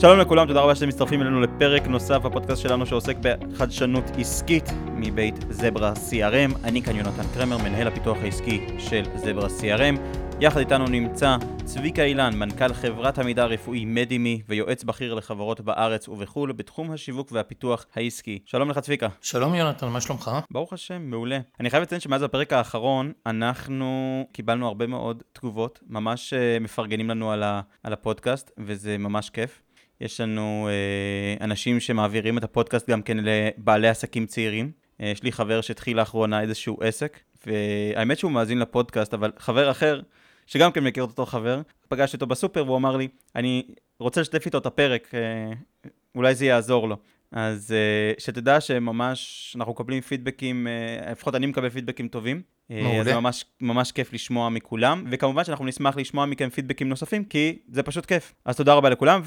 שלום לכולם, תודה רבה שאתם מצטרפים אלינו לפרק נוסף בפודקאסט שלנו שעוסק בחדשנות עסקית מבית זברה CRM. אני כאן יונתן קרמר, מנהל הפיתוח העסקי של זברה CRM. יחד איתנו נמצא צביקה אילן, מנכ"ל חברת המידע הרפואי מדימי ויועץ בכיר לחברות בארץ ובחו"ל בתחום השיווק והפיתוח העסקי. שלום לך צביקה. שלום יונתן, מה שלומך? ברוך השם, מעולה. אני חייב לציין שמאז הפרק האחרון אנחנו קיבלנו הרבה מאוד תגובות, ממש אה, מפרגנים לנו על, ה, על הפודקאסט, וזה ממש כיף. יש לנו אה, אנשים שמעבירים את הפודקאסט גם כן לבעלי עסקים צעירים. אה, יש לי חבר שהתחיל לאחרונה איזשהו עסק, והאמת שהוא מאזין לפודקאסט, אבל חבר אחר, שגם כן מכיר את אותו חבר, פגשתי אותו בסופר והוא אמר לי, אני רוצה לשתף איתו את הפרק, אה, אולי זה יעזור לו. אז אה, שתדע שממש אנחנו מקבלים פידבקים, אה, לפחות אני מקבל פידבקים טובים. אה, מעולה. זה ממש, ממש כיף לשמוע מכולם, וכמובן שאנחנו נשמח לשמוע מכם פידבקים נוספים, כי זה פשוט כיף. אז תודה רבה לכולם,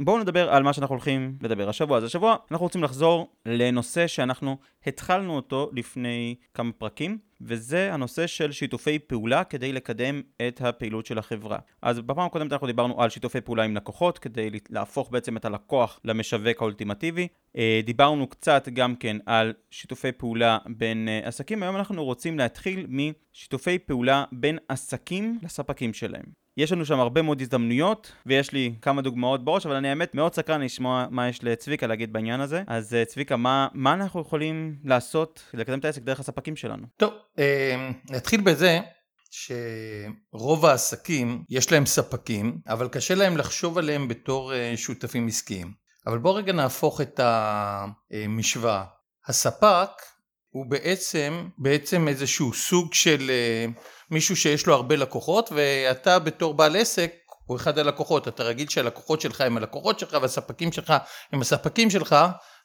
ובואו נדבר על מה שאנחנו הולכים לדבר השבוע. אז השבוע אנחנו רוצים לחזור לנושא שאנחנו התחלנו אותו לפני כמה פרקים, וזה הנושא של שיתופי פעולה כדי לקדם את הפעילות של החברה. אז בפעם הקודמת אנחנו דיברנו על שיתופי פעולה עם לקוחות, כדי להפוך בעצם את הלקוח למשווק האולטימטיבי. אה, דיברנו קצת גם כן על שיתופי פעולה בין אה, עסקים, היום אנחנו רוצים להתחיל משיתופי פעולה בין עסקים לספקים שלהם. יש לנו שם הרבה מאוד הזדמנויות, ויש לי כמה דוגמאות בראש, אבל אני האמת מאוד סקרן לשמוע מה יש לצביקה להגיד בעניין הזה. אז אה, צביקה, מה, מה אנחנו יכולים לעשות כדי לקדם את העסק דרך הספקים שלנו? טוב, אה, נתחיל בזה שרוב העסקים יש להם ספקים, אבל קשה להם לחשוב עליהם בתור אה, שותפים עסקיים. אבל בואו רגע נהפוך את המשוואה. הספק הוא בעצם, בעצם איזשהו סוג של אה, מישהו שיש לו הרבה לקוחות, ואתה בתור בעל עסק הוא אחד הלקוחות. אתה רגיל שהלקוחות שלך הם הלקוחות שלך והספקים שלך הם הספקים שלך,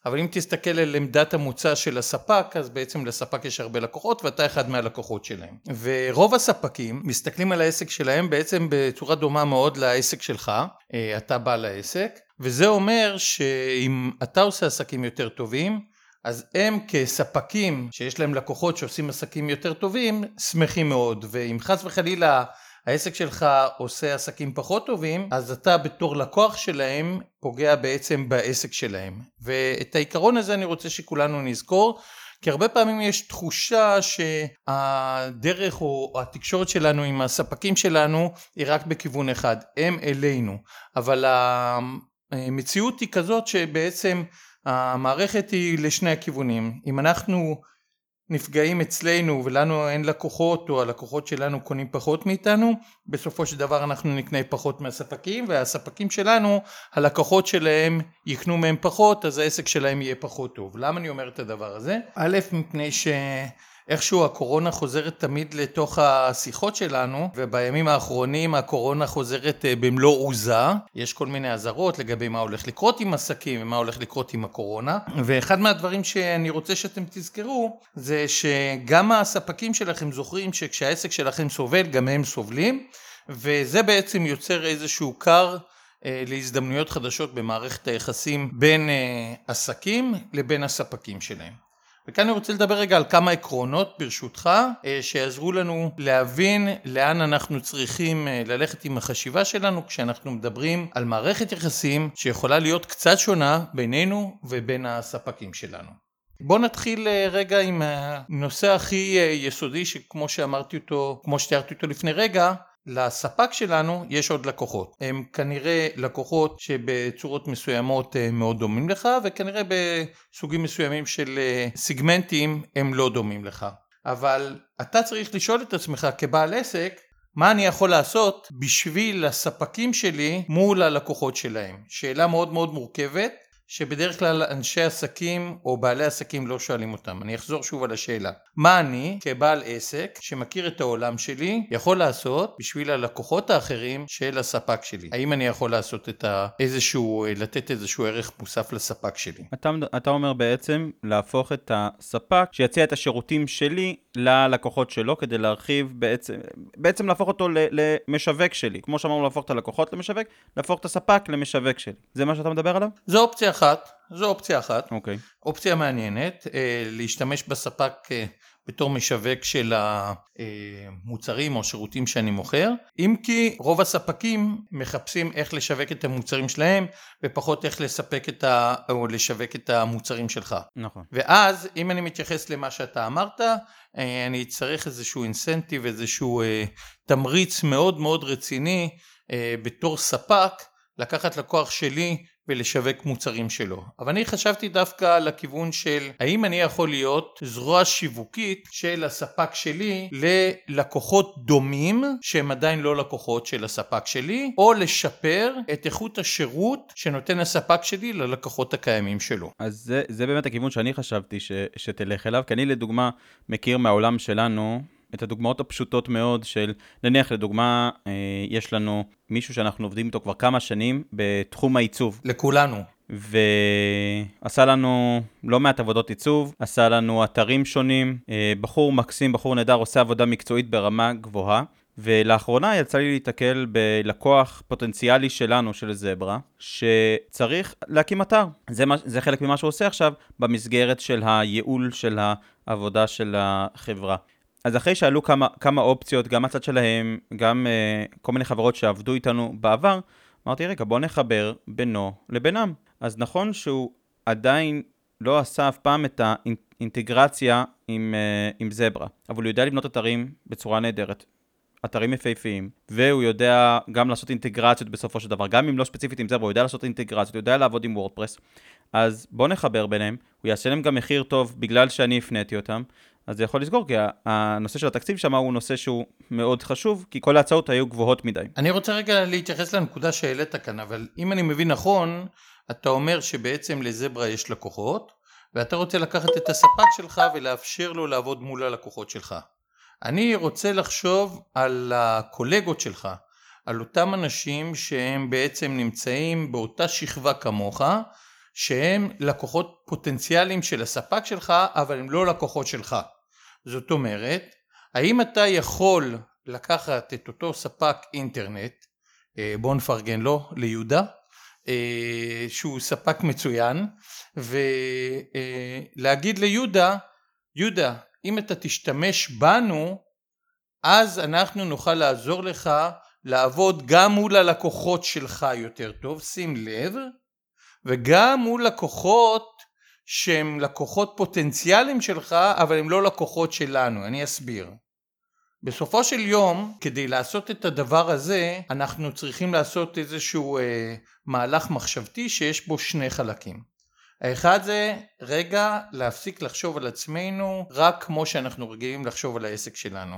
אבל אם תסתכל על עמדת המוצא של הספק, אז בעצם לספק יש הרבה לקוחות ואתה אחד מהלקוחות שלהם. ורוב הספקים מסתכלים על העסק שלהם בעצם בצורה דומה מאוד לעסק שלך, אה, אתה בעל העסק, וזה אומר שאם אתה עושה עסקים יותר טובים, אז הם כספקים שיש להם לקוחות שעושים עסקים יותר טובים, שמחים מאוד, ואם חס וחלילה העסק שלך עושה עסקים פחות טובים, אז אתה בתור לקוח שלהם פוגע בעצם בעסק שלהם. ואת העיקרון הזה אני רוצה שכולנו נזכור, כי הרבה פעמים יש תחושה שהדרך או התקשורת שלנו עם הספקים שלנו היא רק בכיוון אחד, הם אלינו. אבל המציאות היא כזאת שבעצם המערכת היא לשני הכיוונים. אם אנחנו נפגעים אצלנו ולנו אין לקוחות או הלקוחות שלנו קונים פחות מאיתנו בסופו של דבר אנחנו נקנה פחות מהספקים והספקים שלנו הלקוחות שלהם יקנו מהם פחות אז העסק שלהם יהיה פחות טוב למה אני אומר את הדבר הזה? א' מפני ש... איכשהו הקורונה חוזרת תמיד לתוך השיחות שלנו ובימים האחרונים הקורונה חוזרת אה, במלוא עוזה. יש כל מיני אזהרות לגבי מה הולך לקרות עם עסקים ומה הולך לקרות עם הקורונה. ואחד מהדברים שאני רוצה שאתם תזכרו זה שגם הספקים שלכם זוכרים שכשהעסק שלכם סובל גם הם סובלים. וזה בעצם יוצר איזשהו כר אה, להזדמנויות חדשות במערכת היחסים בין אה, עסקים לבין הספקים שלהם. וכאן אני רוצה לדבר רגע על כמה עקרונות ברשותך אה, שיעזרו לנו להבין לאן אנחנו צריכים אה, ללכת עם החשיבה שלנו כשאנחנו מדברים על מערכת יחסים שיכולה להיות קצת שונה בינינו ובין הספקים שלנו. בואו נתחיל אה, רגע עם הנושא הכי יסודי שכמו שאמרתי אותו, כמו שתיארתי אותו לפני רגע, לספק שלנו יש עוד לקוחות. הם כנראה לקוחות שבצורות מסוימות אה, מאוד דומים לך וכנראה בסוגים מסוימים של אה, סיגמנטים הם לא דומים לך. אבל אתה צריך לשאול את עצמך כבעל עסק מה אני יכול לעשות בשביל הספקים שלי מול הלקוחות שלהם. שאלה מאוד מאוד מורכבת שבדרך כלל אנשי עסקים או בעלי עסקים לא שואלים אותם. אני אחזור שוב על השאלה. מה אני כבעל עסק שמכיר את העולם שלי יכול לעשות בשביל הלקוחות האחרים של הספק שלי? האם אני יכול לעשות את ה... איזשהו, לתת איזשהו ערך מוסף לספק שלי? אתה, אתה אומר בעצם להפוך את הספק שיציע את השירותים שלי ללקוחות שלו כדי להרחיב בעצם, בעצם להפוך אותו למשווק שלי. כמו שאמרנו להפוך את הלקוחות למשווק, להפוך את הספק למשווק שלי. זה מה שאתה מדבר עליו? זו אופציה אחת, זו אופציה אחת. אוקיי. אופציה מעניינת, אה, להשתמש בספק אה, בתור משווק של המוצרים או שירותים שאני מוכר, אם כי רוב הספקים מחפשים איך לשווק את המוצרים שלהם ופחות איך לספק את ה... או לשווק את המוצרים שלך. נכון. ואז אם אני מתייחס למה שאתה אמרת, אה, אני אצטרך איזשהו אינסנטיב, איזשהו אה, תמריץ מאוד מאוד רציני אה, בתור ספק לקחת לקוח שלי ולשווק מוצרים שלו. אבל אני חשבתי דווקא לכיוון של האם אני יכול להיות זרוע שיווקית של הספק שלי ללקוחות דומים שהם עדיין לא לקוחות של הספק שלי, או לשפר את איכות השירות שנותן הספק שלי ללקוחות הקיימים שלו. אז זה, זה באמת הכיוון שאני חשבתי ש, שתלך אליו, כי אני לדוגמה מכיר מהעולם שלנו את הדוגמאות הפשוטות מאוד של, נניח לדוגמה, אה, יש לנו מישהו שאנחנו עובדים איתו כבר כמה שנים בתחום העיצוב. לכולנו. ועשה לנו לא מעט עבודות עיצוב, עשה לנו אתרים שונים, אה, בחור מקסים, בחור נהדר, עושה עבודה מקצועית ברמה גבוהה. ולאחרונה יצא לי להתקל בלקוח פוטנציאלי שלנו, של זברה, שצריך להקים אתר. זה, מה, זה חלק ממה שהוא עושה עכשיו במסגרת של הייעול של העבודה של החברה. אז אחרי שעלו כמה, כמה אופציות, גם מהצד שלהם, גם uh, כל מיני חברות שעבדו איתנו בעבר, אמרתי, רגע, בוא נחבר בינו לבינם. אז נכון שהוא עדיין לא עשה אף פעם את האינטגרציה עם, uh, עם זברה, אבל הוא יודע לבנות אתרים בצורה נהדרת. אתרים יפהפיים, והוא יודע גם לעשות אינטגרציות בסופו של דבר, גם אם לא ספציפית עם זברה, הוא יודע לעשות אינטגרציות, הוא יודע לעבוד עם וורדפרס. אז בוא נחבר ביניהם, הוא יעשה להם גם מחיר טוב בגלל שאני הפניתי אותם, אז זה יכול לסגור, כי הנושא של התקציב שם הוא נושא שהוא מאוד חשוב, כי כל ההצעות היו גבוהות מדי. אני רוצה רגע להתייחס לנקודה שהעלית כאן, אבל אם אני מבין נכון, אתה אומר שבעצם לזברה יש לקוחות, ואתה רוצה לקחת את הספק שלך ולאפשר לו לעבוד מול הלקוחות שלך. אני רוצה לחשוב על הקולגות שלך, על אותם אנשים שהם בעצם נמצאים באותה שכבה כמוך, שהם לקוחות פוטנציאליים של הספק שלך, אבל הם לא לקוחות שלך. זאת אומרת, האם אתה יכול לקחת את אותו ספק אינטרנט, אה, בוא נפרגן לו, ליהודה, אה, שהוא ספק מצוין, ולהגיד ליהודה, יהודה, אם אתה תשתמש בנו, אז אנחנו נוכל לעזור לך לעבוד גם מול הלקוחות שלך יותר טוב, שים לב, וגם מול לקוחות שהם לקוחות פוטנציאליים שלך אבל הם לא לקוחות שלנו, אני אסביר. בסופו של יום כדי לעשות את הדבר הזה אנחנו צריכים לעשות איזשהו אה, מהלך מחשבתי שיש בו שני חלקים. האחד זה רגע להפסיק לחשוב על עצמנו רק כמו שאנחנו רגילים לחשוב על העסק שלנו.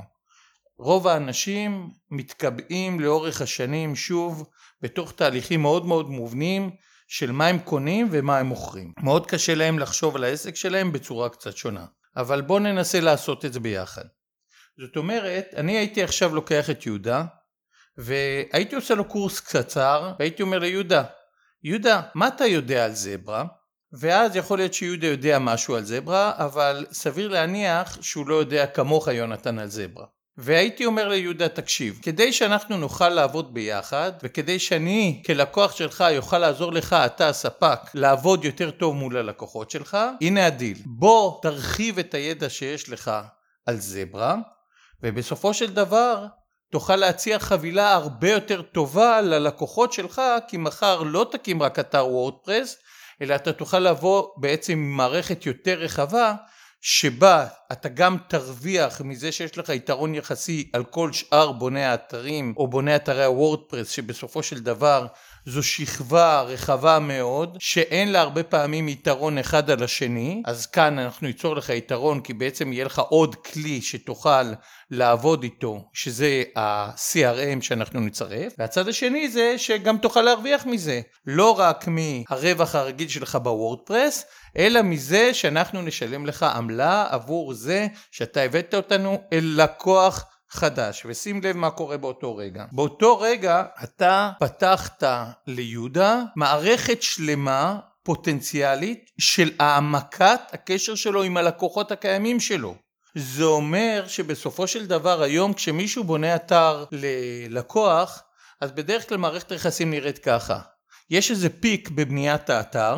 רוב האנשים מתקבעים לאורך השנים שוב בתוך תהליכים מאוד מאוד מובנים של מה הם קונים ומה הם מוכרים. מאוד קשה להם לחשוב על העסק שלהם בצורה קצת שונה. אבל בואו ננסה לעשות את זה ביחד. זאת אומרת, אני הייתי עכשיו לוקח את יהודה, והייתי עושה לו קורס קצר, והייתי אומר ליהודה, יהודה, מה אתה יודע על זברה? ואז יכול להיות שיהודה יודע משהו על זברה, אבל סביר להניח שהוא לא יודע כמוך יונתן על זברה. והייתי אומר ליהודה תקשיב כדי שאנחנו נוכל לעבוד ביחד וכדי שאני כלקוח שלך יוכל לעזור לך אתה הספק לעבוד יותר טוב מול הלקוחות שלך הנה הדיל. בוא תרחיב את הידע שיש לך על זברה ובסופו של דבר תוכל להציע חבילה הרבה יותר טובה ללקוחות שלך כי מחר לא תקים רק אתר וורדפרס אלא אתה תוכל לבוא בעצם עם מערכת יותר רחבה שבה אתה גם תרוויח מזה שיש לך יתרון יחסי על כל שאר בוני האתרים או בוני אתרי הוורדפרס שבסופו של דבר זו שכבה רחבה מאוד שאין לה הרבה פעמים יתרון אחד על השני. אז כאן אנחנו ניצור לך יתרון כי בעצם יהיה לך עוד כלי שתוכל לעבוד איתו שזה ה-CRM שאנחנו נצרף. והצד השני זה שגם תוכל להרוויח מזה. לא רק מהרווח הרגיל שלך בוורדפרס אלא מזה שאנחנו נשלם לך עמלה עבור זה שאתה הבאת אותנו אל לקוח חדש. ושים לב מה קורה באותו רגע. באותו רגע אתה פתחת ליהודה מערכת שלמה פוטנציאלית של העמקת הקשר שלו עם הלקוחות הקיימים שלו. זה אומר שבסופו של דבר היום כשמישהו בונה אתר ללקוח אז בדרך כלל מערכת היחסים נראית ככה. יש איזה פיק בבניית האתר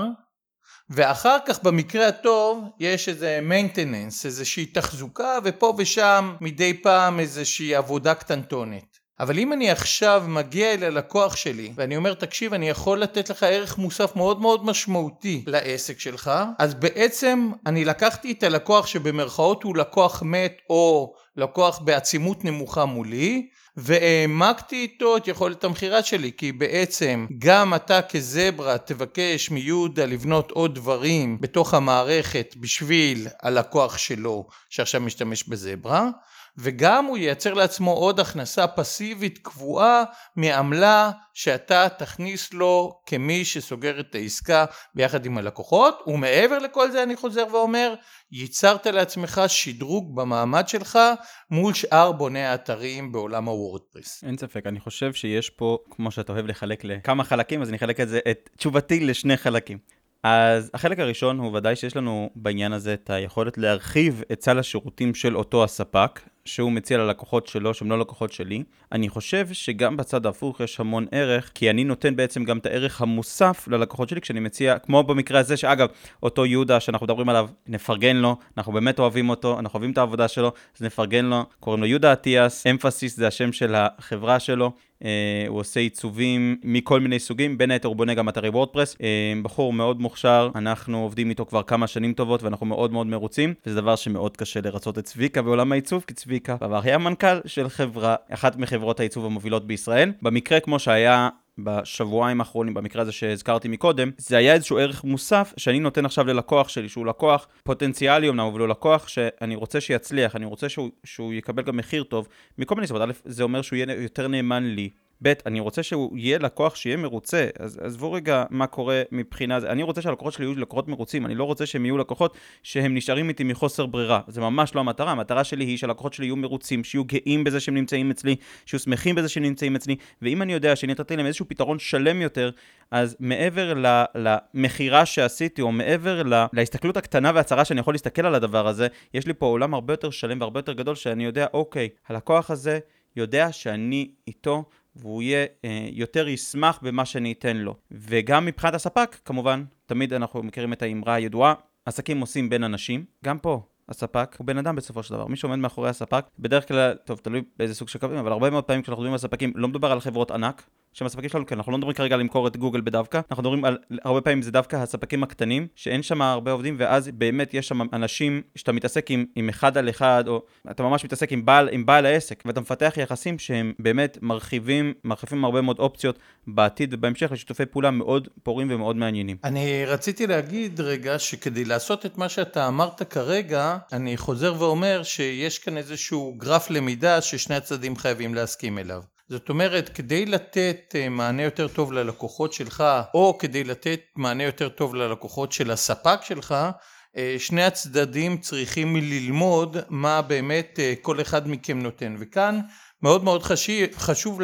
ואחר כך במקרה הטוב יש איזה maintenance, איזושהי תחזוקה ופה ושם מדי פעם איזושהי עבודה קטנטונת. אבל אם אני עכשיו מגיע אל הלקוח שלי ואני אומר תקשיב אני יכול לתת לך ערך מוסף מאוד מאוד משמעותי לעסק שלך אז בעצם אני לקחתי את הלקוח שבמרכאות הוא לקוח מת או לקוח בעצימות נמוכה מולי והעמקתי איתו את יכולת המכירה שלי כי בעצם גם אתה כזברה תבקש מיהודה לבנות עוד דברים בתוך המערכת בשביל הלקוח שלו שעכשיו משתמש בזברה וגם הוא ייצר לעצמו עוד הכנסה פסיבית קבועה מעמלה שאתה תכניס לו כמי שסוגר את העסקה ביחד עם הלקוחות ומעבר לכל זה אני חוזר ואומר ייצרת לעצמך שדרוג במעמד שלך מול שאר בוני האתרים בעולם הוורדפרס. אין ספק, אני חושב שיש פה, כמו שאתה אוהב לחלק לכמה חלקים, אז אני אחלק את זה, את תשובתי לשני חלקים. אז החלק הראשון הוא ודאי שיש לנו בעניין הזה את היכולת להרחיב את סל השירותים של אותו הספק, שהוא מציע ללקוחות שלו, שהם לא לקוחות שלי. אני חושב שגם בצד ההפוך יש המון ערך, כי אני נותן בעצם גם את הערך המוסף ללקוחות שלי כשאני מציע, כמו במקרה הזה, שאגב, אותו יהודה שאנחנו מדברים עליו, נפרגן לו, אנחנו באמת אוהבים אותו, אנחנו אוהבים את העבודה שלו, אז נפרגן לו, קוראים לו יהודה אטיאס, אמפסיס זה השם של החברה שלו. Uh, הוא עושה עיצובים מכל מיני סוגים, בין היתר הוא בונה גם אתרי וורדפרס. Uh, בחור מאוד מוכשר, אנחנו עובדים איתו כבר כמה שנים טובות ואנחנו מאוד מאוד מרוצים, וזה דבר שמאוד קשה לרצות את צביקה בעולם העיצוב, כי צביקה בעבר היה מנכ"ל של חברה, אחת מחברות העיצוב המובילות בישראל. במקרה כמו שהיה בשבועיים האחרונים, במקרה הזה שהזכרתי מקודם, זה היה איזשהו ערך מוסף שאני נותן עכשיו ללקוח שלי, שהוא לקוח פוטנציאלי אמנם, אבל הוא לקוח שאני רוצה שיצליח, אני רוצה שהוא, שהוא יקבל גם מחיר טוב, מכל מיני סיבות. א', זה אומר שהוא יהיה יותר נאמן לי, ב', אני רוצה שהוא יהיה לקוח שיהיה מרוצה, אז עזבו רגע מה קורה מבחינה זה, אני רוצה שהלקוחות שלי יהיו לקוחות מרוצים, אני לא רוצה שהם יהיו לקוחות שהם נשארים איתי מחוסר ברירה, זה ממש לא המטרה, המטרה שלי היא שהלקוחות שלי יהיו מרוצים, שיהיו גאים בזה שהם נמצאים אצלי, שיהיו שמחים בזה שהם נמצאים אצלי, ואם אני יודע שאני נתתי להם איזשהו פתרון שלם יותר, אז מעבר למכירה שעשיתי, או מעבר להסתכלות הקטנה והצרה שאני יכול להסתכל על הדבר הזה, יש לי פה עולם הרבה יותר שלם והרבה יותר גדול, שאני יודע, אוקיי, הלקוח הזה יודע שאני איתו והוא יהיה אה, יותר ישמח במה שאני אתן לו. וגם מבחינת הספק, כמובן, תמיד אנחנו מכירים את האמרה הידועה, עסקים עושים בין אנשים, גם פה. הספק הוא בן אדם בסופו של דבר, מי שעומד מאחורי הספק, בדרך כלל, טוב, תלוי באיזה סוג של קווים, אבל הרבה מאוד פעמים כשאנחנו מדברים על ספקים, לא מדובר על חברות ענק, שהם הספקים שלנו, כי אנחנו לא מדברים כרגע על למכור את גוגל בדווקא, אנחנו מדברים על, הרבה פעמים זה דווקא הספקים הקטנים, שאין שם הרבה עובדים, ואז באמת יש שם אנשים שאתה מתעסק עם, עם אחד על אחד, או אתה ממש מתעסק עם בעל, עם בעל העסק, ואתה מפתח יחסים שהם באמת מרחיבים, מרחיבים הרבה מאוד אופציות בעתיד ובהמשך לשיתופי פעולה מאוד פורים ומאוד מעניינים. אני רציתי להגיד רגע שכדי לעשות את מה שאתה אמרת כרגע, אני חוזר ואומר שיש כאן איזשהו גרף למידה ששני הצדדים חייבים להסכים אליו. זאת אומרת, כדי לתת אה, מענה יותר טוב ללקוחות שלך, או כדי לתת מענה יותר טוב ללקוחות של הספק שלך, אה, שני הצדדים צריכים ללמוד מה באמת אה, כל אחד מכם נותן. וכאן מאוד מאוד חשוב, חשוב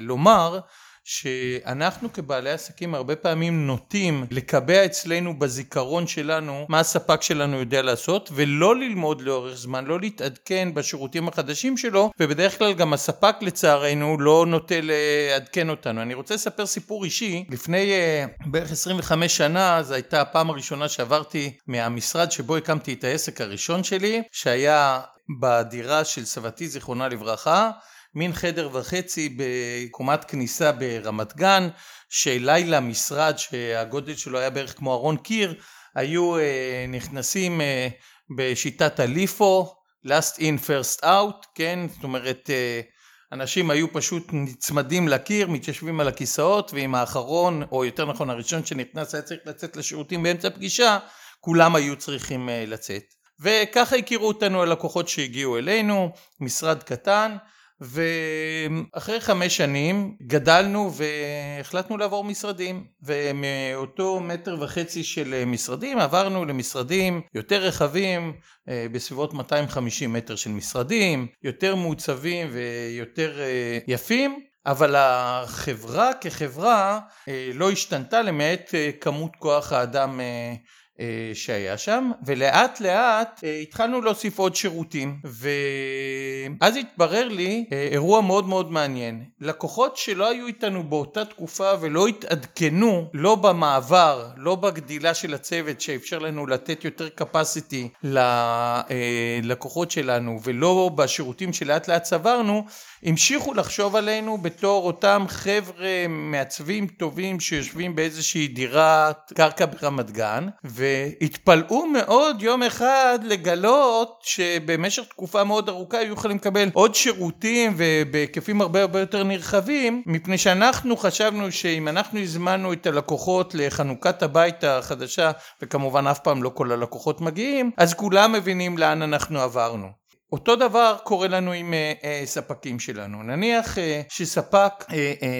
לומר שאנחנו כבעלי עסקים הרבה פעמים נוטים לקבע אצלנו בזיכרון שלנו מה הספק שלנו יודע לעשות ולא ללמוד לאורך זמן, לא להתעדכן בשירותים החדשים שלו ובדרך כלל גם הספק לצערנו לא נוטה לעדכן אותנו. אני רוצה לספר סיפור אישי, לפני uh, בערך 25 שנה זו הייתה הפעם הראשונה שעברתי מהמשרד שבו הקמתי את העסק הראשון שלי שהיה בדירה של סבתי זיכרונה לברכה מין חדר וחצי בקומת כניסה ברמת גן, שאליי למשרד שהגודל שלו היה בערך כמו ארון קיר, היו אה, נכנסים אה, בשיטת הליפו, last in first out, כן, זאת אומרת אה, אנשים היו פשוט נצמדים לקיר, מתיישבים על הכיסאות ועם האחרון, או יותר נכון הראשון שנכנס היה צריך לצאת לשירותים באמצע פגישה, כולם היו צריכים לצאת. וככה הכירו אותנו הלקוחות שהגיעו אלינו, משרד קטן, ואחרי חמש שנים גדלנו והחלטנו לעבור משרדים ומאותו מטר וחצי של משרדים עברנו למשרדים יותר רחבים אה, בסביבות 250 מטר של משרדים יותר מעוצבים ויותר אה, יפים אבל החברה כחברה אה, לא השתנתה למעט כמות כוח האדם שהיה שם ולאט לאט אה, התחלנו להוסיף עוד שירותים. ואז התברר לי אה, אירוע מאוד מאוד מעניין. לקוחות שלא היו איתנו באותה תקופה ולא התעדכנו לא במעבר לא בגדילה של הצוות שאפשר לנו לתת יותר capacity ללקוחות שלנו ולא בשירותים שלאט לאט צברנו המשיכו לחשוב עלינו בתור אותם חבר'ה מעצבים טובים שיושבים באיזושהי דירת קרקע ברמת גן והתפלאו מאוד יום אחד לגלות שבמשך תקופה מאוד ארוכה היו יכולים לקבל עוד שירותים ובהיקפים הרבה הרבה יותר נרחבים מפני שאנחנו חשבנו שאם אנחנו הזמנו את הלקוחות לחנוכת הבית החדשה וכמובן אף פעם לא כל הלקוחות מגיעים אז כולם מבינים לאן אנחנו עברנו אותו דבר קורה לנו עם uh, uh, ספקים שלנו. נניח uh, שספק uh, uh,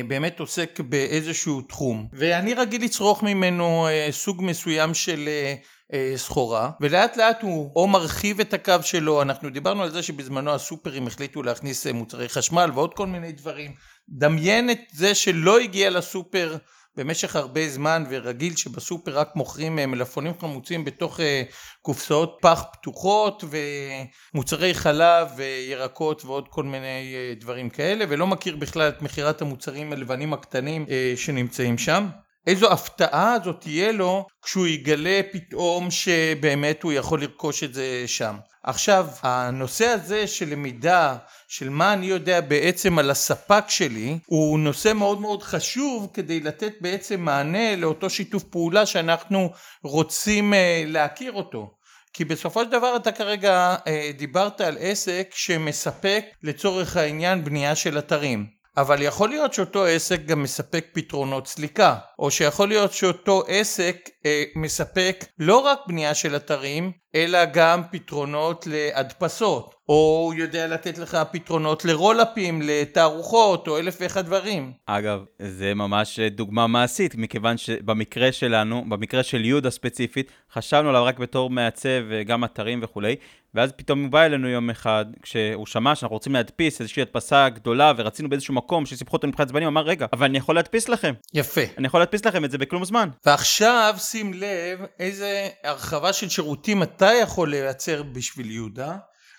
באמת עוסק באיזשהו תחום ואני רגיל לצרוך ממנו uh, סוג מסוים של uh, סחורה ולאט לאט הוא או מרחיב את הקו שלו. אנחנו דיברנו על זה שבזמנו הסופרים החליטו להכניס מוצרי חשמל ועוד כל מיני דברים. דמיין את זה שלא הגיע לסופר במשך הרבה זמן ורגיל שבסופר רק מוכרים אה, מלפפונים חמוצים בתוך אה, קופסאות פח פתוחות ומוצרי חלב וירקות ועוד כל מיני אה, דברים כאלה ולא מכיר בכלל את מכירת המוצרים הלבנים הקטנים שנמצאים שם איזו הפתעה זאת תהיה לו כשהוא יגלה פתאום שבאמת הוא יכול לרכוש את זה שם. עכשיו הנושא הזה של למידה של מה אני יודע בעצם על הספק שלי הוא נושא מאוד מאוד חשוב כדי לתת בעצם מענה לאותו שיתוף פעולה שאנחנו רוצים אה, להכיר אותו כי בסופו של דבר אתה כרגע אה, דיברת על עסק שמספק לצורך העניין בנייה של אתרים אבל יכול להיות שאותו עסק גם מספק פתרונות סליקה, או שיכול להיות שאותו עסק אה, מספק לא רק בנייה של אתרים, אלא גם פתרונות להדפסות, או הוא יודע לתת לך פתרונות לרולאפים, לתערוכות, או אלף ואחד דברים. אגב, זה ממש דוגמה מעשית, מכיוון שבמקרה שלנו, במקרה של יהודה ספציפית, חשבנו עליו רק בתור מעצב, גם אתרים וכולי, ואז פתאום הוא בא אלינו יום אחד, כשהוא שמע שאנחנו רוצים להדפיס איזושהי הדפסה גדולה, ורצינו באיזשהו מקום שסיפחו אותו מבחינת זמנים, הוא אמר, רגע, אבל אני יכול להדפיס לכם. יפה. אני יכול להדפיס לכם את זה בכלום זמן. ועכשיו שים לב איזה הרחבה של שירותים אתה יכול לייצר בשביל יהודה,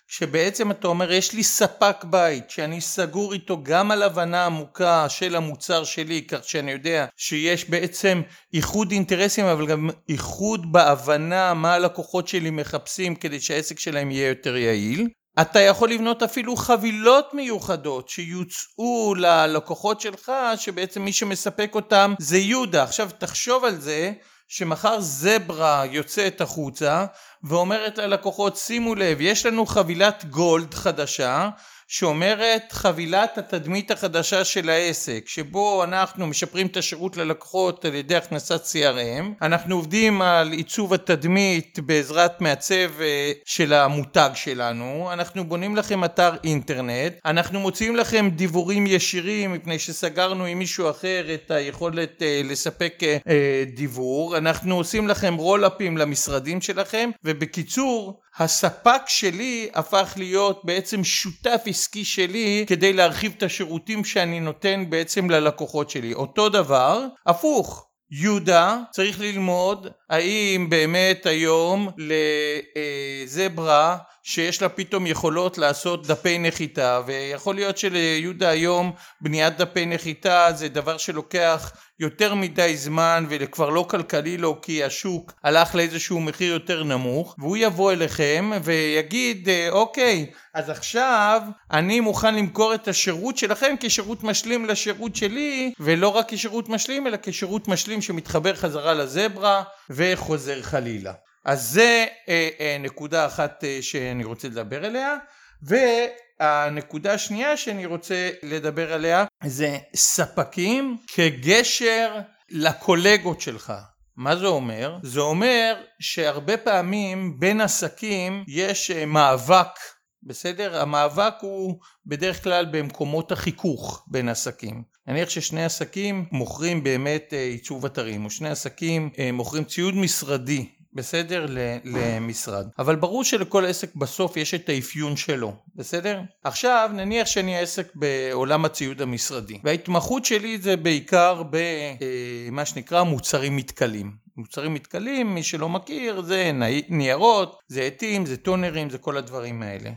שבעצם אתה אומר יש לי ספק בית שאני סגור איתו גם על הבנה עמוקה של המוצר שלי כך שאני יודע שיש בעצם איחוד אינטרסים אבל גם איחוד בהבנה מה הלקוחות שלי מחפשים כדי שהעסק שלהם יהיה יותר יעיל. אתה יכול לבנות אפילו חבילות מיוחדות שיוצאו ללקוחות שלך שבעצם מי שמספק אותם זה יהודה. עכשיו תחשוב על זה שמחר זברה יוצאת החוצה ואומרת ללקוחות שימו לב יש לנו חבילת גולד חדשה שאומרת חבילת התדמית החדשה של העסק שבו אנחנו משפרים את השירות ללקוחות על ידי הכנסת CRM אנחנו עובדים על עיצוב התדמית בעזרת מעצב אה, של המותג שלנו. אנחנו בונים לכם אתר אינטרנט. אנחנו מוציאים לכם דיבורים ישירים מפני שסגרנו עם מישהו אחר את היכולת אה, לספק אה, דיבור. אנחנו עושים לכם רולאפים למשרדים שלכם ובקיצור הספק שלי הפך להיות בעצם שותף עסקי שלי כדי להרחיב את השירותים שאני נותן בעצם ללקוחות שלי. אותו דבר, הפוך. יהודה צריך ללמוד האם באמת היום לזברה שיש לה פתאום יכולות לעשות דפי נחיתה ויכול להיות שליהודה היום בניית דפי נחיתה זה דבר שלוקח יותר מדי זמן וכבר לא כלכלי לו כי השוק הלך לאיזשהו מחיר יותר נמוך והוא יבוא אליכם ויגיד אוקיי אז עכשיו אני מוכן למכור את השירות שלכם כשירות משלים לשירות שלי ולא רק כשירות משלים אלא כשירות משלים שמתחבר חזרה לזברה וחוזר חלילה אז זה אה, אה, נקודה אחת אה, שאני רוצה לדבר עליה והנקודה השנייה שאני רוצה לדבר עליה זה ספקים כגשר לקולגות שלך מה זה אומר? זה אומר שהרבה פעמים בין עסקים יש אה, מאבק בסדר? המאבק הוא בדרך כלל במקומות החיכוך בין עסקים. נניח ששני עסקים מוכרים באמת אה, עיצוב אתרים, או שני עסקים אה, מוכרים ציוד משרדי בסדר? למשרד. אבל ברור שלכל עסק בסוף יש את האפיון שלו, בסדר? עכשיו נניח שאני עסק בעולם הציוד המשרדי וההתמחות שלי זה בעיקר במה אה, שנקרא מוצרים מתכלים. מוצרים מתכלים, מי שלא מכיר, זה ניירות, זה עטים, זה טונרים, זה כל הדברים האלה.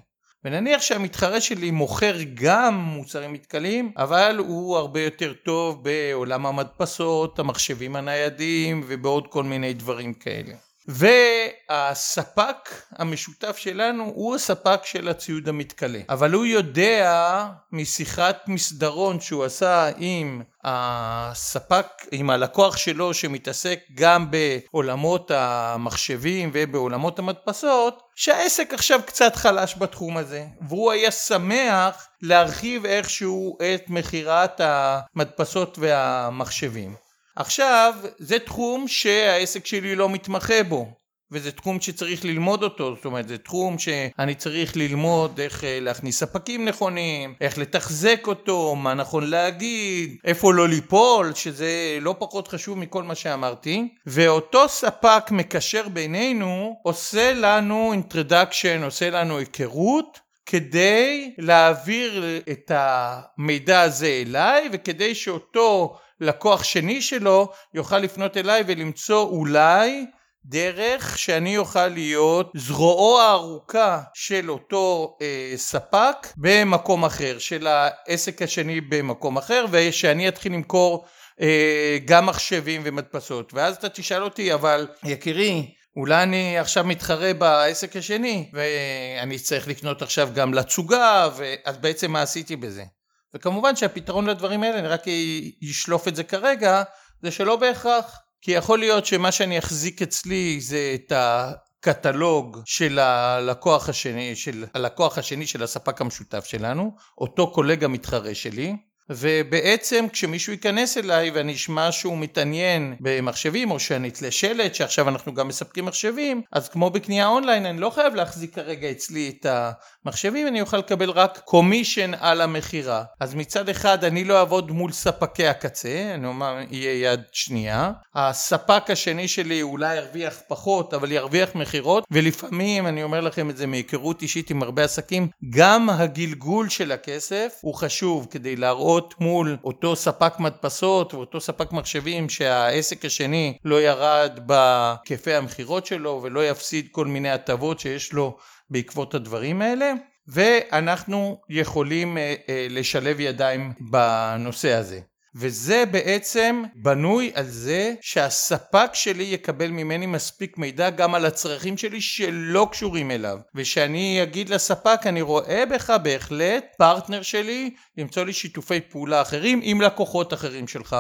ונניח שהמתחרה שלי מוכר גם מוצרים מתכלים, אבל הוא הרבה יותר טוב בעולם המדפסות, המחשבים הניידים ובעוד כל מיני דברים כאלה. והספק המשותף שלנו הוא הספק של הציוד המתכלה. אבל הוא יודע משיחת מסדרון שהוא עשה עם הספק עם הלקוח שלו שמתעסק גם בעולמות המחשבים ובעולמות המדפסות שהעסק עכשיו קצת חלש בתחום הזה. והוא היה שמח להרחיב איכשהו את מכירת המדפסות והמחשבים עכשיו זה תחום שהעסק שלי לא מתמחה בו וזה תחום שצריך ללמוד אותו, זאת אומרת זה תחום שאני צריך ללמוד איך אה, להכניס ספקים נכונים, איך לתחזק אותו, מה נכון להגיד, איפה לא ליפול, שזה לא פחות חשוב מכל מה שאמרתי, ואותו ספק מקשר בינינו עושה לנו introduction, עושה לנו היכרות כדי להעביר את המידע הזה אליי וכדי שאותו לקוח שני שלו יוכל לפנות אליי ולמצוא אולי דרך שאני אוכל להיות זרועו הארוכה של אותו אה, ספק במקום אחר, של העסק השני במקום אחר, ושאני אתחיל למכור אה, גם מחשבים ומדפסות. ואז אתה תשאל אותי, אבל יקירי, אולי אני עכשיו מתחרה בעסק השני, ואני צריך לקנות עכשיו גם לתצוגה, אז בעצם מה עשיתי בזה? וכמובן שהפתרון לדברים האלה, אני רק אשלוף את זה כרגע, זה שלא בהכרח. כי יכול להיות שמה שאני אחזיק אצלי זה את הקטלוג של הלקוח השני, של הלקוח השני של הספק המשותף שלנו, אותו קולגה מתחרה שלי, ובעצם כשמישהו ייכנס אליי ואני אשמע שהוא מתעניין במחשבים או שאני אתלה שלט שעכשיו אנחנו גם מספקים מחשבים אז כמו בקנייה אונליין אני לא חייב להחזיק כרגע אצלי את המחשבים אני אוכל לקבל רק קומישן על המכירה. אז מצד אחד אני לא אעבוד מול ספקי הקצה אני אומר יהיה יד שנייה. הספק השני שלי אולי ירוויח פחות אבל ירוויח מכירות ולפעמים אני אומר לכם את זה מהיכרות אישית עם הרבה עסקים גם הגלגול של הכסף הוא חשוב כדי להראות לראות מול אותו ספק מדפסות ואותו ספק מחשבים שהעסק השני לא ירד בהיקפי המכירות שלו ולא יפסיד כל מיני הטבות שיש לו בעקבות הדברים האלה ואנחנו יכולים אה, אה, לשלב ידיים בנושא הזה. וזה בעצם בנוי על זה שהספק שלי יקבל ממני מספיק מידע גם על הצרכים שלי שלא קשורים אליו ושאני אגיד לספק אני רואה בך בהחלט פרטנר שלי למצוא לי שיתופי פעולה אחרים עם לקוחות אחרים שלך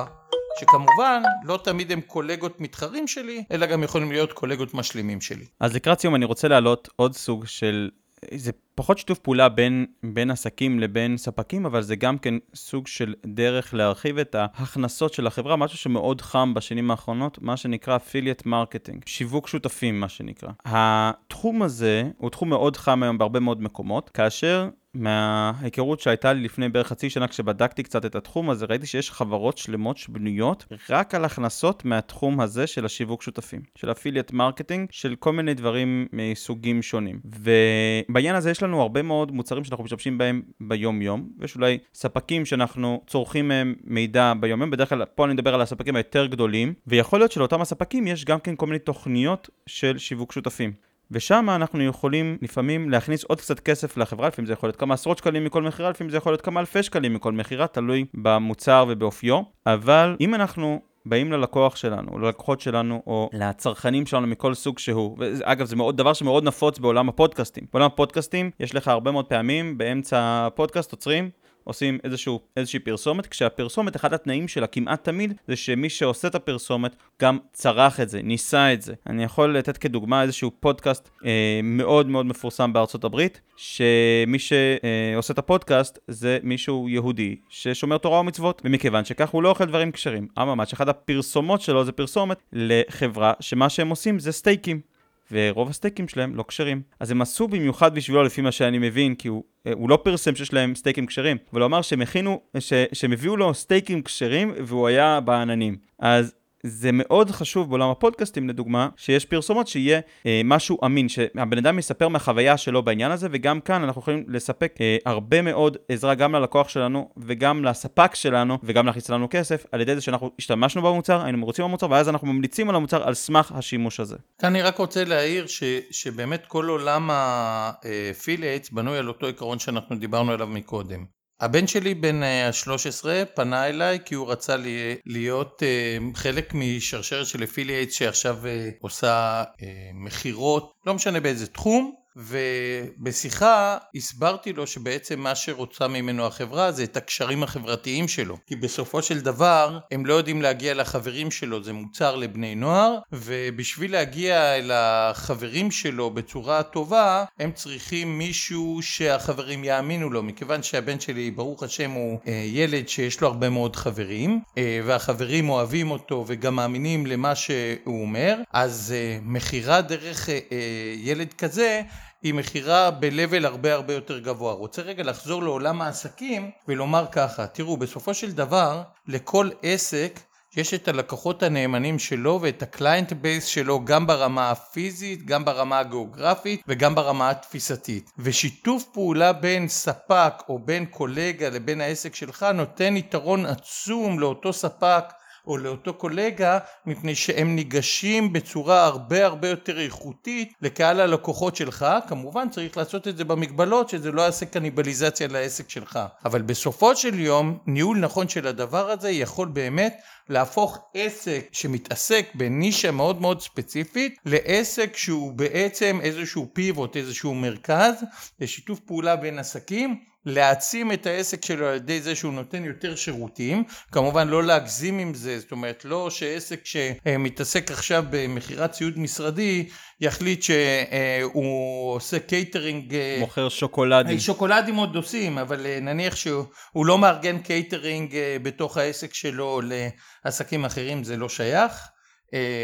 שכמובן לא תמיד הם קולגות מתחרים שלי אלא גם יכולים להיות קולגות משלימים שלי. אז לקראת סיום אני רוצה להעלות עוד סוג של זה פחות שיתוף פעולה בין, בין עסקים לבין ספקים, אבל זה גם כן סוג של דרך להרחיב את ההכנסות של החברה, משהו שמאוד חם בשנים האחרונות, מה שנקרא affiliate marketing, שיווק שותפים מה שנקרא. התחום הזה הוא תחום מאוד חם היום בהרבה מאוד מקומות, כאשר מההיכרות שהייתה לי לפני בערך חצי שנה כשבדקתי קצת את התחום הזה, ראיתי שיש חברות שלמות שבנויות רק על הכנסות מהתחום הזה של השיווק שותפים, של affiliate marketing, של כל מיני דברים מסוגים שונים. ובעניין הזה יש לנו הרבה מאוד מוצרים שאנחנו משתמשים בהם ביום-יום, ויש אולי ספקים שאנחנו צורכים מהם מידע ביום-יום, בדרך כלל פה אני מדבר על הספקים היותר גדולים, ויכול להיות שלאותם הספקים יש גם כן כל מיני תוכניות של שיווק שותפים. ושם אנחנו יכולים לפעמים להכניס עוד קצת כסף לחברה, לפעמים זה יכול להיות כמה עשרות שקלים מכל מכירה, לפעמים זה יכול להיות כמה אלפי שקלים מכל מכירה, תלוי במוצר ובאופיו. אבל אם אנחנו באים ללקוח שלנו, או ללקוחות שלנו, או לצרכנים שלנו מכל סוג שהוא. ואגב, זה מאוד, דבר שמאוד נפוץ בעולם הפודקאסטים. בעולם הפודקאסטים יש לך הרבה מאוד פעמים, באמצע הפודקאסט עוצרים, עושים איזשהו, איזושהי פרסומת, כשהפרסומת, אחד התנאים שלה כמעט תמיד, זה שמי שעושה את הפרסומת גם צרך את זה, ניסה את זה. אני יכול לתת כדוגמה איזשהו פודקאסט אה, מאוד מאוד מפורסם בארצות הברית, שמי שעושה את הפודקאסט זה מישהו יהודי ששומר תורה ומצוות, ומכיוון שכך הוא לא אוכל דברים כשרים. אממה, שאחד הפרסומות שלו זה פרסומת לחברה שמה שהם עושים זה סטייקים. ורוב הסטייקים שלהם לא כשרים. אז הם עשו במיוחד בשבילו, לפי מה שאני מבין, כי הוא, אה, הוא לא פרסם שיש להם סטייקים כשרים, אבל הוא אמר שהם הכינו, שהם הביאו לו סטייקים כשרים והוא היה בעננים. אז זה מאוד חשוב בעולם הפודקאסטים, לדוגמה, שיש פרסומות שיהיה אה, משהו אמין, שהבן אדם יספר מהחוויה שלו בעניין הזה, וגם כאן אנחנו יכולים לספק אה, הרבה מאוד עזרה גם ללקוח שלנו, וגם לספק שלנו, וגם להכניס לנו כסף, על ידי זה שאנחנו השתמשנו במוצר, היינו מרוצים במוצר, ואז אנחנו ממליצים על המוצר על סמך השימוש הזה. כאן אני רק רוצה להעיר ש, שבאמת כל עולם ה affiliates בנוי על אותו עיקרון שאנחנו דיברנו עליו מקודם. הבן שלי בן ה-13 פנה אליי כי הוא רצה להיות אה, חלק משרשרת של אפילייטס שעכשיו אה, עושה אה, מכירות, לא משנה באיזה תחום, ובשיחה הסברתי לו שבעצם מה שרוצה ממנו החברה זה את הקשרים החברתיים שלו. כי בסופו של דבר הם לא יודעים להגיע לחברים שלו זה מוצר לבני נוער ובשביל להגיע אל החברים שלו בצורה טובה הם צריכים מישהו שהחברים יאמינו לו. מכיוון שהבן שלי ברוך השם הוא אה, ילד שיש לו הרבה מאוד חברים אה, והחברים אוהבים אותו וגם מאמינים למה שהוא אומר אז אה, מכירה דרך ילד כזה היא מכירה ב-level הרבה הרבה יותר גבוה. רוצה רגע לחזור לעולם העסקים ולומר ככה, תראו בסופו של דבר לכל עסק יש את הלקוחות הנאמנים שלו ואת ה client base שלו גם ברמה הפיזית, גם ברמה הגיאוגרפית וגם ברמה התפיסתית. ושיתוף פעולה בין ספק או בין קולגה לבין העסק שלך נותן יתרון עצום לאותו ספק או לאותו קולגה מפני שהם ניגשים בצורה הרבה הרבה יותר איכותית לקהל הלקוחות שלך. כמובן צריך לעשות את זה במגבלות שזה לא יעשה קניבליזציה לעסק שלך. אבל בסופו של יום ניהול נכון של הדבר הזה יכול באמת להפוך עסק שמתעסק בנישה מאוד מאוד ספציפית לעסק שהוא בעצם איזשהו פיבוט איזשהו מרכז לשיתוף פעולה בין עסקים להעצים את העסק שלו על ידי זה שהוא נותן יותר שירותים כמובן לא להגזים עם זה זאת אומרת לא שעסק שמתעסק עכשיו במכירת ציוד משרדי יחליט שהוא עושה קייטרינג מוכר שוקולדים. שוקולדים עוד עושים אבל נניח שהוא לא מארגן קייטרינג בתוך העסק שלו לעסקים אחרים זה לא שייך? אה,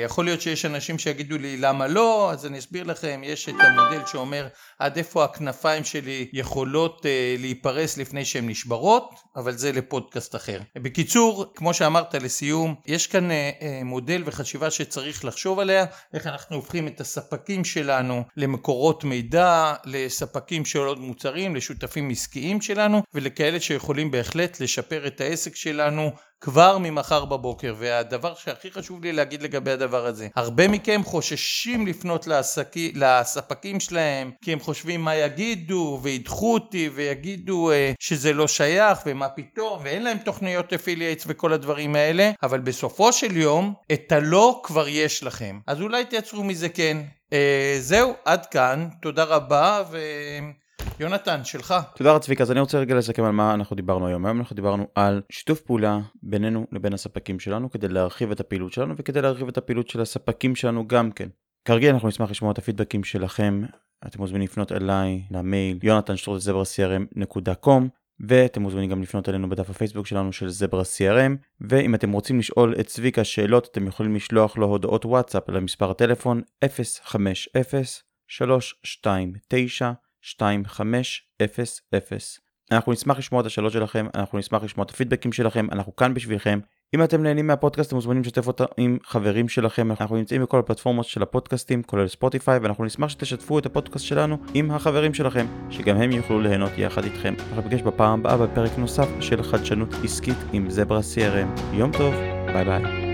יכול להיות שיש אנשים שיגידו לי למה לא, אז אני אסביר לכם, יש את המודל שאומר עד איפה הכנפיים שלי יכולות אה, להיפרס לפני שהן נשברות, אבל זה לפודקאסט אחר. בקיצור, כמו שאמרת לסיום, יש כאן אה, מודל וחשיבה שצריך לחשוב עליה, איך אנחנו הופכים את הספקים שלנו למקורות מידע, לספקים של עוד מוצרים, לשותפים עסקיים שלנו, ולכאלה שיכולים בהחלט לשפר את העסק שלנו כבר ממחר בבוקר והדבר שהכי חשוב לי להגיד לגבי הדבר הזה הרבה מכם חוששים לפנות לעסקי, לספקים שלהם כי הם חושבים מה יגידו וידחו אותי ויגידו אה, שזה לא שייך ומה פתאום ואין להם תוכניות אפילייטס וכל הדברים האלה אבל בסופו של יום את הלא כבר יש לכם. אז אולי תייצרו מזה כן. אה, זהו עד כאן. תודה רבה ו... יונתן, שלך. תודה רבה צביקה, אז אני רוצה רגע לסכם על מה אנחנו דיברנו היום. היום אנחנו דיברנו על שיתוף פעולה בינינו לבין הספקים שלנו כדי להרחיב את הפעילות שלנו וכדי להרחיב את הפעילות של הספקים שלנו גם כן. כרגיל אנחנו נשמח לשמוע את הפידבקים שלכם, אתם מוזמנים לפנות אליי למייל יונתן שטרוטזברסיירם.com ואתם מוזמנים גם לפנות אלינו בדף הפייסבוק שלנו של זברה CRM ואם אתם רוצים לשאול את צביקה שאלות אתם יכולים לשלוח לו הודעות וואטסאפ למספר הטלפון 050 329 2500. אנחנו נשמח לשמוע את השאלות שלכם, אנחנו נשמח לשמוע את הפידבקים שלכם, אנחנו כאן בשבילכם. אם אתם נהנים מהפודקאסט אתם מוזמנים לשתף אותה עם חברים שלכם, אנחנו נמצאים בכל הפלטפורמות של הפודקאסטים, כולל ספוטיפיי, ואנחנו נשמח שתשתפו את הפודקאסט שלנו עם החברים שלכם, שגם הם יוכלו ליהנות יחד איתכם. אנחנו נפגש בפעם הבאה בפרק נוסף של חדשנות עסקית עם זברה CRM. יום טוב, ביי ביי.